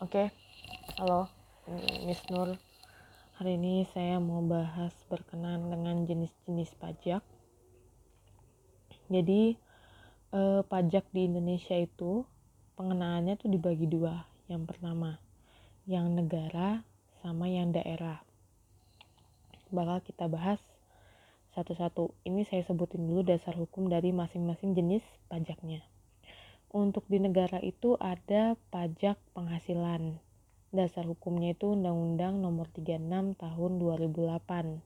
Oke, halo Miss Nur. Hari ini saya mau bahas berkenan dengan jenis-jenis pajak. Jadi eh, pajak di Indonesia itu pengenaannya tuh dibagi dua. Yang pertama, yang negara sama yang daerah. Bakal kita bahas satu-satu. Ini saya sebutin dulu dasar hukum dari masing-masing jenis pajaknya. Untuk di negara itu ada pajak penghasilan. Dasar hukumnya itu Undang-Undang Nomor 36 Tahun 2008.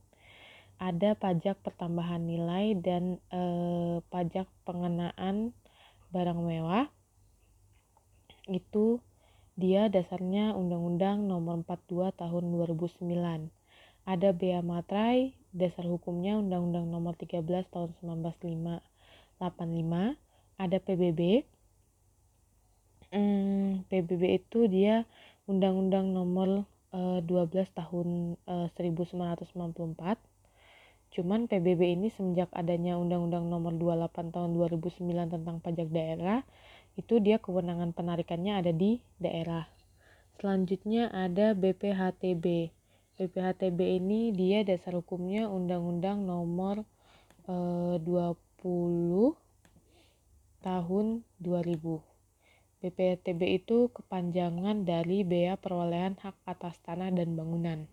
Ada pajak pertambahan nilai dan eh, pajak pengenaan barang mewah. Itu dia dasarnya Undang-Undang Nomor 42 Tahun 2009. Ada bea matrai, dasar hukumnya Undang-Undang Nomor 13 Tahun 1985. Ada PBB, hmm, PBB itu dia Undang-Undang Nomor uh, eh, 12 Tahun uh, 1994. Cuman PBB ini semenjak adanya Undang-Undang Nomor 28 Tahun 2009 tentang pajak daerah, itu dia kewenangan penarikannya ada di daerah. Selanjutnya ada BPHTB. BPHTB ini dia dasar hukumnya Undang-Undang Nomor uh, 20 tahun 2000. BPTB itu kepanjangan dari Bea Perolehan Hak Atas Tanah dan Bangunan.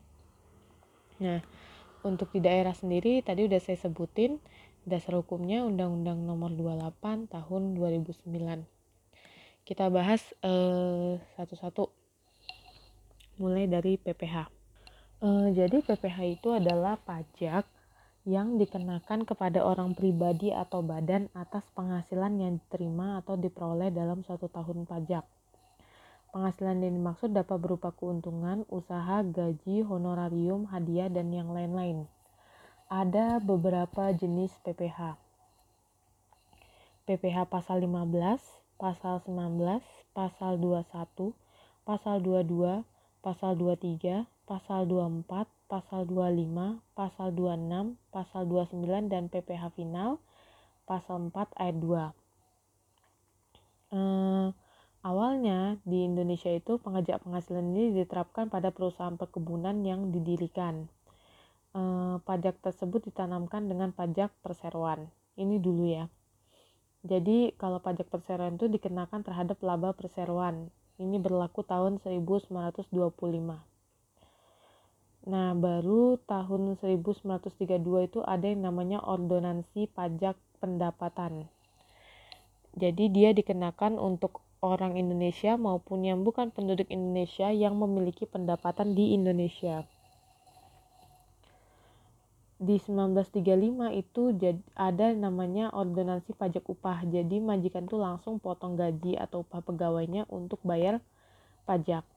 Nah, untuk di daerah sendiri tadi udah saya sebutin dasar hukumnya Undang-Undang Nomor 28 Tahun 2009. Kita bahas eh, satu-satu. Mulai dari PPH. Eh, jadi PPH itu adalah pajak yang dikenakan kepada orang pribadi atau badan atas penghasilan yang diterima atau diperoleh dalam suatu tahun pajak. Penghasilan yang dimaksud dapat berupa keuntungan, usaha, gaji, honorarium, hadiah, dan yang lain-lain. Ada beberapa jenis PPH. PPH pasal 15, pasal 19, pasal 21, pasal 22, pasal 23, pasal 24, pasal 25, pasal 26, pasal 29 dan PPH final pasal 4 ayat 2. Eh, awalnya di Indonesia itu pengajak penghasilan ini diterapkan pada perusahaan perkebunan yang didirikan. Eh, pajak tersebut ditanamkan dengan pajak perseroan. Ini dulu ya. Jadi kalau pajak perseroan itu dikenakan terhadap laba perseroan. Ini berlaku tahun 1925. Nah, baru tahun 1932 itu ada yang namanya ordonansi pajak pendapatan. Jadi dia dikenakan untuk orang Indonesia maupun yang bukan penduduk Indonesia yang memiliki pendapatan di Indonesia. Di 1935 itu ada namanya ordonansi pajak upah. Jadi majikan tuh langsung potong gaji atau upah pegawainya untuk bayar pajak.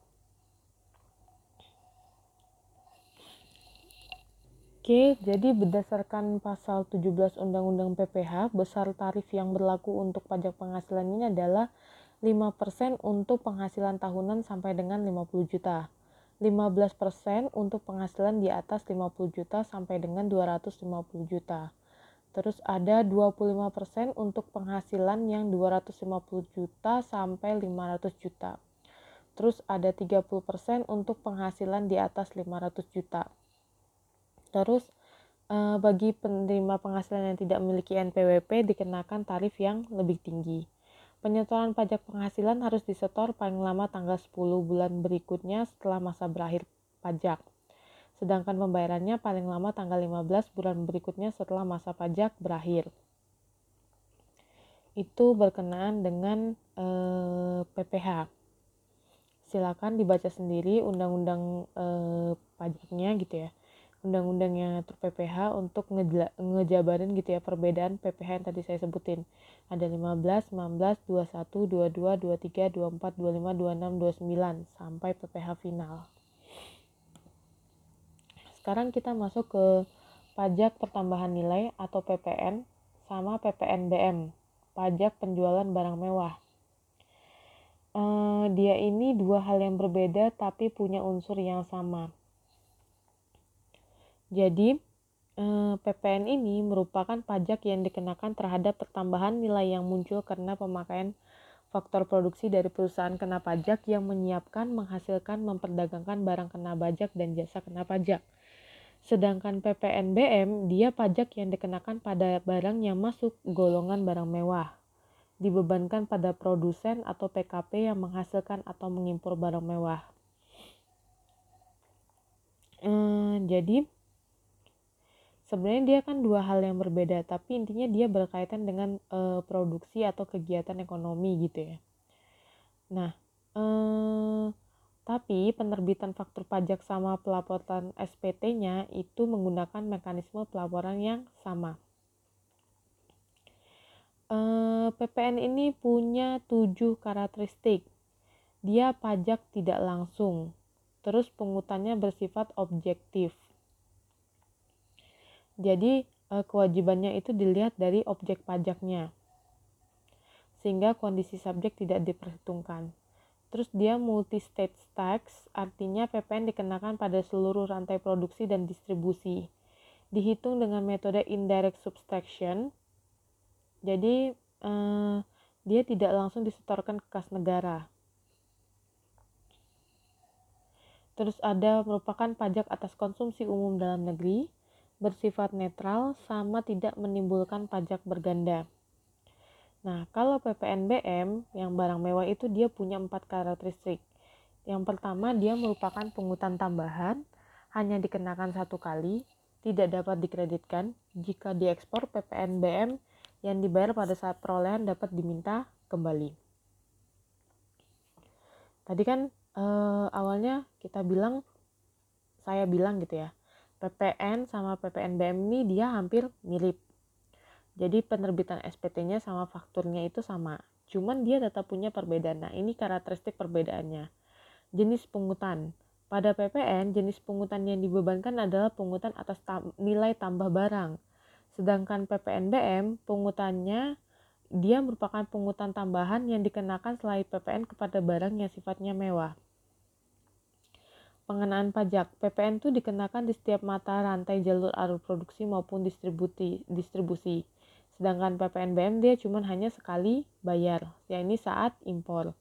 Oke, jadi berdasarkan pasal 17 Undang-Undang PPH, besar tarif yang berlaku untuk pajak penghasilan ini adalah 5% untuk penghasilan tahunan sampai dengan 50 juta. 15% untuk penghasilan di atas 50 juta sampai dengan 250 juta. Terus ada 25% untuk penghasilan yang 250 juta sampai 500 juta. Terus ada 30% untuk penghasilan di atas 500 juta. Terus eh, bagi penerima penghasilan yang tidak memiliki NPWP dikenakan tarif yang lebih tinggi. Penyetoran pajak penghasilan harus disetor paling lama tanggal 10 bulan berikutnya setelah masa berakhir pajak. Sedangkan pembayarannya paling lama tanggal 15 bulan berikutnya setelah masa pajak berakhir. Itu berkenaan dengan eh, PPH. Silakan dibaca sendiri undang-undang eh, pajaknya gitu ya undang-undang yang ngatur PPH untuk ngejabarin gitu ya perbedaan PPH yang tadi saya sebutin. Ada 15, 19, 21, 22, 23, 24, 25, 26, 29 sampai PPH final. Sekarang kita masuk ke pajak pertambahan nilai atau PPN sama PPNBM, pajak penjualan barang mewah. Uh, dia ini dua hal yang berbeda tapi punya unsur yang sama jadi, eh, PPN ini merupakan pajak yang dikenakan terhadap pertambahan nilai yang muncul karena pemakaian faktor produksi dari perusahaan kena pajak yang menyiapkan, menghasilkan, memperdagangkan barang kena pajak dan jasa kena pajak. Sedangkan PPNBM, dia pajak yang dikenakan pada barang yang masuk golongan barang mewah. Dibebankan pada produsen atau PKP yang menghasilkan atau mengimpor barang mewah. Hmm, jadi sebenarnya dia kan dua hal yang berbeda tapi intinya dia berkaitan dengan e, produksi atau kegiatan ekonomi gitu ya. Nah e, tapi penerbitan faktur pajak sama pelaporan SPT-nya itu menggunakan mekanisme pelaporan yang sama. E, PPN ini punya tujuh karakteristik. Dia pajak tidak langsung terus pungutannya bersifat objektif jadi eh, kewajibannya itu dilihat dari objek pajaknya. Sehingga kondisi subjek tidak diperhitungkan. Terus dia multi state tax, artinya PPN dikenakan pada seluruh rantai produksi dan distribusi. Dihitung dengan metode indirect subtraction. Jadi eh, dia tidak langsung disetorkan ke kas negara. Terus ada merupakan pajak atas konsumsi umum dalam negeri, bersifat netral sama tidak menimbulkan pajak berganda. Nah, kalau PPNBM yang barang mewah itu dia punya empat karakteristik. Yang pertama, dia merupakan pungutan tambahan, hanya dikenakan satu kali, tidak dapat dikreditkan. Jika diekspor, PPNBM yang dibayar pada saat perolehan dapat diminta kembali. Tadi kan eh, awalnya kita bilang, saya bilang gitu ya, PPN sama PPNBM ini dia hampir mirip. Jadi penerbitan SPT-nya sama fakturnya itu sama. Cuman dia tetap punya perbedaan. Nah, ini karakteristik perbedaannya. Jenis pungutan. Pada PPN, jenis pungutan yang dibebankan adalah pungutan atas tam nilai tambah barang. Sedangkan PPNBM, pungutannya dia merupakan pungutan tambahan yang dikenakan selain PPN kepada barang yang sifatnya mewah pengenaan pajak. PPN itu dikenakan di setiap mata rantai jalur arus produksi maupun distribusi. distribusi. Sedangkan PPNBM dia cuma hanya sekali bayar, yakni saat impor.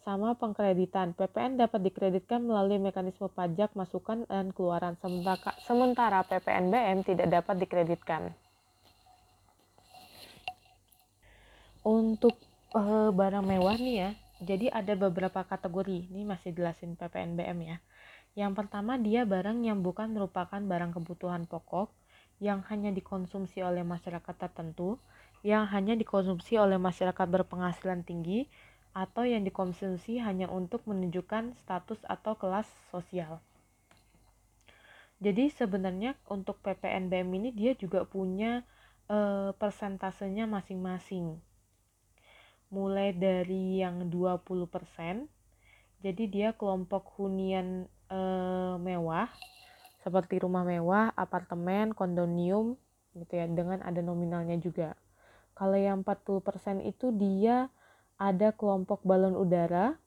Sama pengkreditan, PPN dapat dikreditkan melalui mekanisme pajak masukan dan keluaran, sementara, sementara PPNBM tidak dapat dikreditkan. Untuk uh, barang mewah nih ya, jadi ada beberapa kategori, ini masih jelasin PPNBM ya yang pertama, dia barang yang bukan merupakan barang kebutuhan pokok yang hanya dikonsumsi oleh masyarakat tertentu, yang hanya dikonsumsi oleh masyarakat berpenghasilan tinggi, atau yang dikonsumsi hanya untuk menunjukkan status atau kelas sosial. Jadi sebenarnya untuk PPNBM ini dia juga punya e, persentasenya masing-masing. Mulai dari yang 20%, jadi dia kelompok hunian e, mewah seperti rumah mewah, apartemen, kondominium gitu ya dengan ada nominalnya juga. Kalau yang 40% itu dia ada kelompok balon udara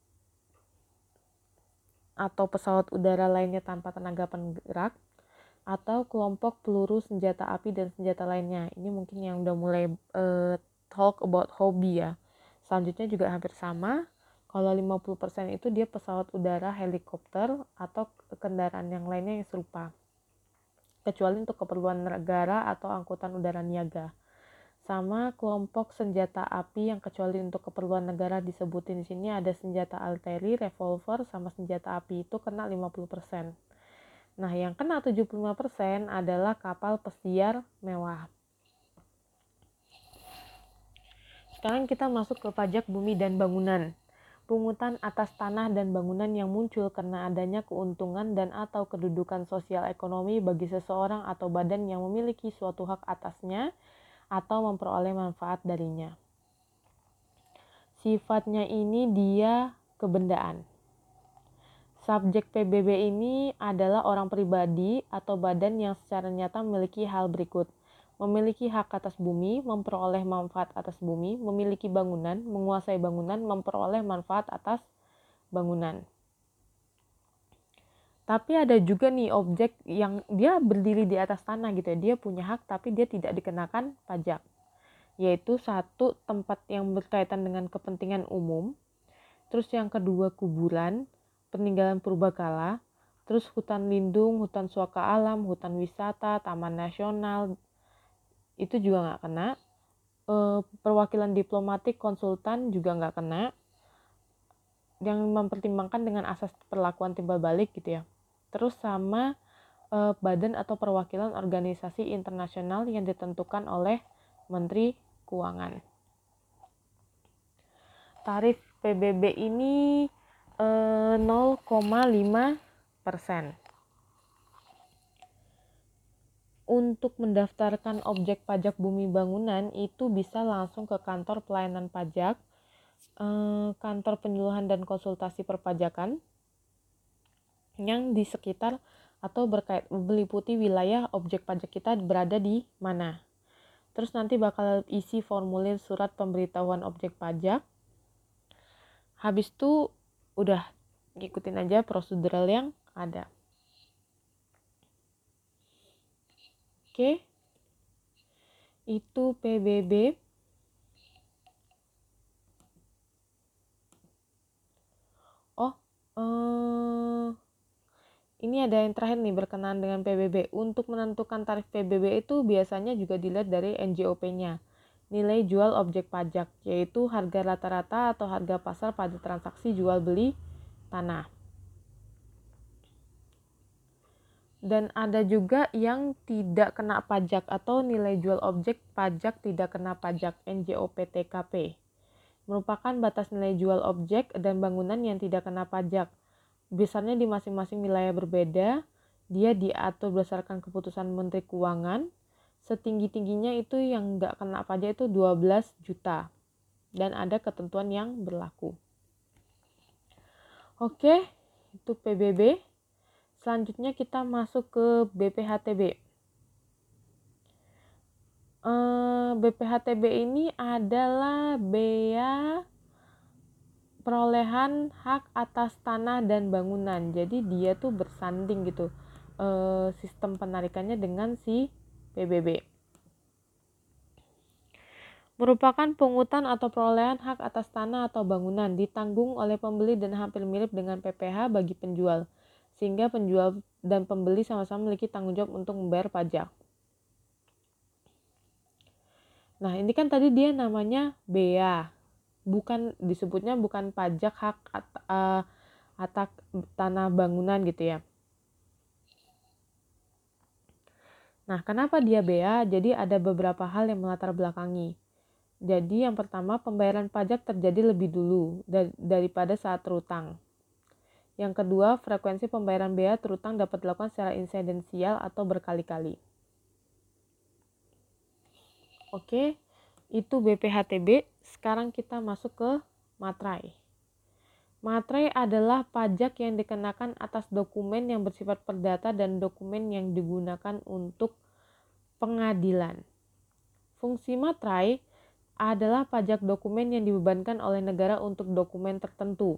atau pesawat udara lainnya tanpa tenaga penggerak atau kelompok peluru senjata api dan senjata lainnya. Ini mungkin yang udah mulai uh, talk about hobby ya. Selanjutnya juga hampir sama. Kalau 50% itu dia pesawat udara, helikopter, atau kendaraan yang lainnya yang serupa. Kecuali untuk keperluan negara atau angkutan udara niaga. Sama kelompok senjata api yang kecuali untuk keperluan negara disebutin di sini ada senjata arteri, revolver, sama senjata api itu kena 50%. Nah, yang kena 75% adalah kapal pesiar mewah. Sekarang kita masuk ke pajak bumi dan bangunan pungutan atas tanah dan bangunan yang muncul karena adanya keuntungan dan atau kedudukan sosial ekonomi bagi seseorang atau badan yang memiliki suatu hak atasnya atau memperoleh manfaat darinya. Sifatnya ini dia kebendaan. Subjek PBB ini adalah orang pribadi atau badan yang secara nyata memiliki hal berikut – memiliki hak atas bumi, memperoleh manfaat atas bumi, memiliki bangunan, menguasai bangunan, memperoleh manfaat atas bangunan. Tapi ada juga nih objek yang dia berdiri di atas tanah gitu ya, dia punya hak tapi dia tidak dikenakan pajak. yaitu satu tempat yang berkaitan dengan kepentingan umum, terus yang kedua kuburan, peninggalan purbakala, terus hutan lindung, hutan suaka alam, hutan wisata, taman nasional, itu juga nggak kena. E, perwakilan diplomatik, konsultan juga nggak kena. Yang mempertimbangkan dengan asas perlakuan timbal balik gitu ya. Terus sama e, badan atau perwakilan organisasi internasional yang ditentukan oleh Menteri Keuangan. Tarif PBB ini e, 0,5 persen. Untuk mendaftarkan objek pajak bumi bangunan itu bisa langsung ke kantor pelayanan pajak, e, kantor penyuluhan dan konsultasi perpajakan yang di sekitar atau berkait meliputi wilayah objek pajak kita berada di mana. Terus nanti bakal isi formulir surat pemberitahuan objek pajak. Habis itu udah ikutin aja prosedural yang ada. Oke. Itu PBB. Oh, eh ini ada yang terakhir nih berkenaan dengan PBB. Untuk menentukan tarif PBB itu biasanya juga dilihat dari NJOP-nya, nilai jual objek pajak, yaitu harga rata-rata atau harga pasar pada transaksi jual beli tanah. Dan ada juga yang tidak kena pajak atau nilai jual objek pajak tidak kena pajak NJOP TKP. Merupakan batas nilai jual objek dan bangunan yang tidak kena pajak besarnya di masing-masing wilayah berbeda. Dia diatur berdasarkan keputusan Menteri Keuangan. Setinggi-tingginya itu yang nggak kena pajak itu 12 juta. Dan ada ketentuan yang berlaku. Oke, itu PBB. Selanjutnya kita masuk ke BPHTB. BPHTB ini adalah bea perolehan hak atas tanah dan bangunan. Jadi dia tuh bersanding gitu e, sistem penarikannya dengan si PBB. Merupakan pungutan atau perolehan hak atas tanah atau bangunan ditanggung oleh pembeli dan hampir mirip dengan PPH bagi penjual. Sehingga penjual dan pembeli sama-sama memiliki tanggung jawab untuk membayar pajak. Nah, ini kan tadi dia namanya bea bukan disebutnya bukan pajak hak uh, atas tanah bangunan gitu ya. Nah, kenapa dia bea? Jadi ada beberapa hal yang melatar belakangi. Jadi yang pertama pembayaran pajak terjadi lebih dulu dar daripada saat terutang. Yang kedua, frekuensi pembayaran bea terutang dapat dilakukan secara insidensial atau berkali-kali. Oke, itu BPHTB. Sekarang kita masuk ke materai. Materai adalah pajak yang dikenakan atas dokumen yang bersifat perdata dan dokumen yang digunakan untuk pengadilan. Fungsi materai adalah pajak dokumen yang dibebankan oleh negara untuk dokumen tertentu.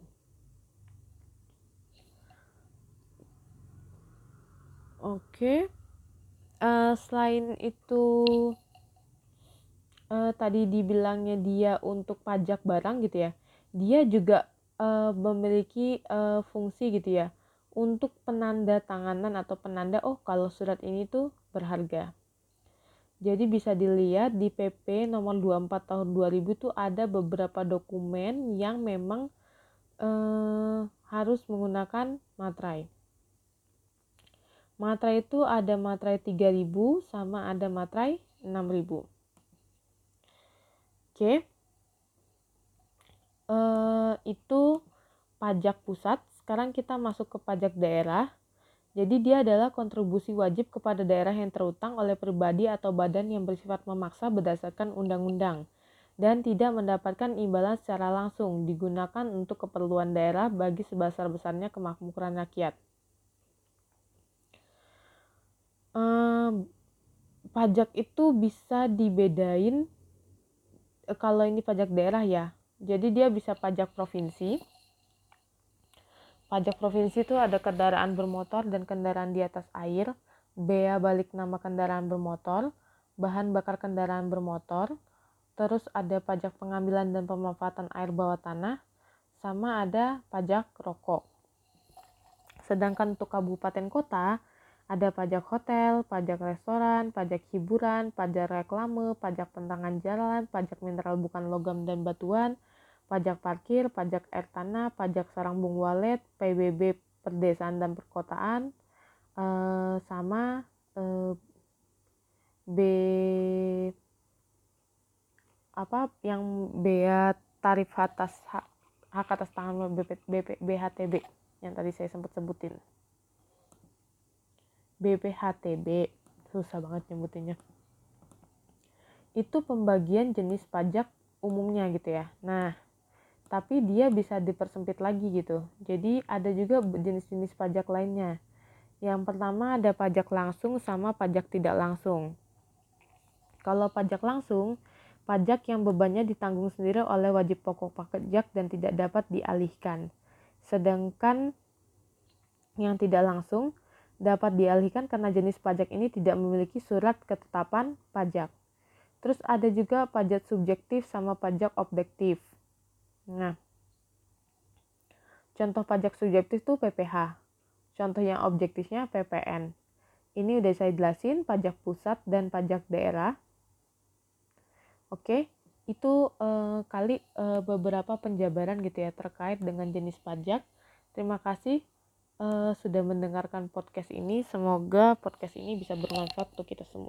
Oke, uh, selain itu uh, tadi dibilangnya dia untuk pajak barang gitu ya, dia juga uh, memiliki uh, fungsi gitu ya untuk penanda tanganan atau penanda oh kalau surat ini tuh berharga. Jadi bisa dilihat di PP nomor 24 tahun 2000 tuh ada beberapa dokumen yang memang uh, harus menggunakan materai. Materai itu ada materai 3000 sama ada materai 6000. Oke. Uh, itu pajak pusat. Sekarang kita masuk ke pajak daerah. Jadi dia adalah kontribusi wajib kepada daerah yang terutang oleh pribadi atau badan yang bersifat memaksa berdasarkan undang-undang dan tidak mendapatkan imbalan secara langsung digunakan untuk keperluan daerah bagi sebesar-besarnya kemakmuran rakyat. Pajak itu bisa dibedain kalau ini pajak daerah ya. Jadi dia bisa pajak provinsi. Pajak provinsi itu ada kendaraan bermotor dan kendaraan di atas air. Bea balik nama kendaraan bermotor bahan bakar kendaraan bermotor. Terus ada pajak pengambilan dan pemanfaatan air bawah tanah, sama ada pajak rokok. Sedangkan untuk kabupaten kota, ada pajak hotel, pajak restoran, pajak hiburan, pajak reklame, pajak pentangan jalan, pajak mineral bukan logam dan batuan, pajak parkir, pajak air tanah, pajak sarang bung walet, PBB perdesaan dan perkotaan, eh, sama eh, B apa yang bea tarif atas hak, hak atas tangan BP, BP, BHTB yang tadi saya sempat sebutin. BPHTB susah banget nyebutinnya. Itu pembagian jenis pajak umumnya gitu ya. Nah, tapi dia bisa dipersempit lagi gitu. Jadi ada juga jenis-jenis pajak lainnya. Yang pertama ada pajak langsung sama pajak tidak langsung. Kalau pajak langsung, pajak yang bebannya ditanggung sendiri oleh wajib pokok pajak dan tidak dapat dialihkan. Sedangkan yang tidak langsung dapat dialihkan karena jenis pajak ini tidak memiliki surat ketetapan pajak. Terus ada juga pajak subjektif sama pajak objektif. Nah, contoh pajak subjektif itu PPH. Contoh yang objektifnya PPN. Ini udah saya jelasin pajak pusat dan pajak daerah. Oke, itu uh, kali uh, beberapa penjabaran gitu ya terkait dengan jenis pajak. Terima kasih uh, sudah mendengarkan podcast ini. Semoga podcast ini bisa bermanfaat untuk kita semua.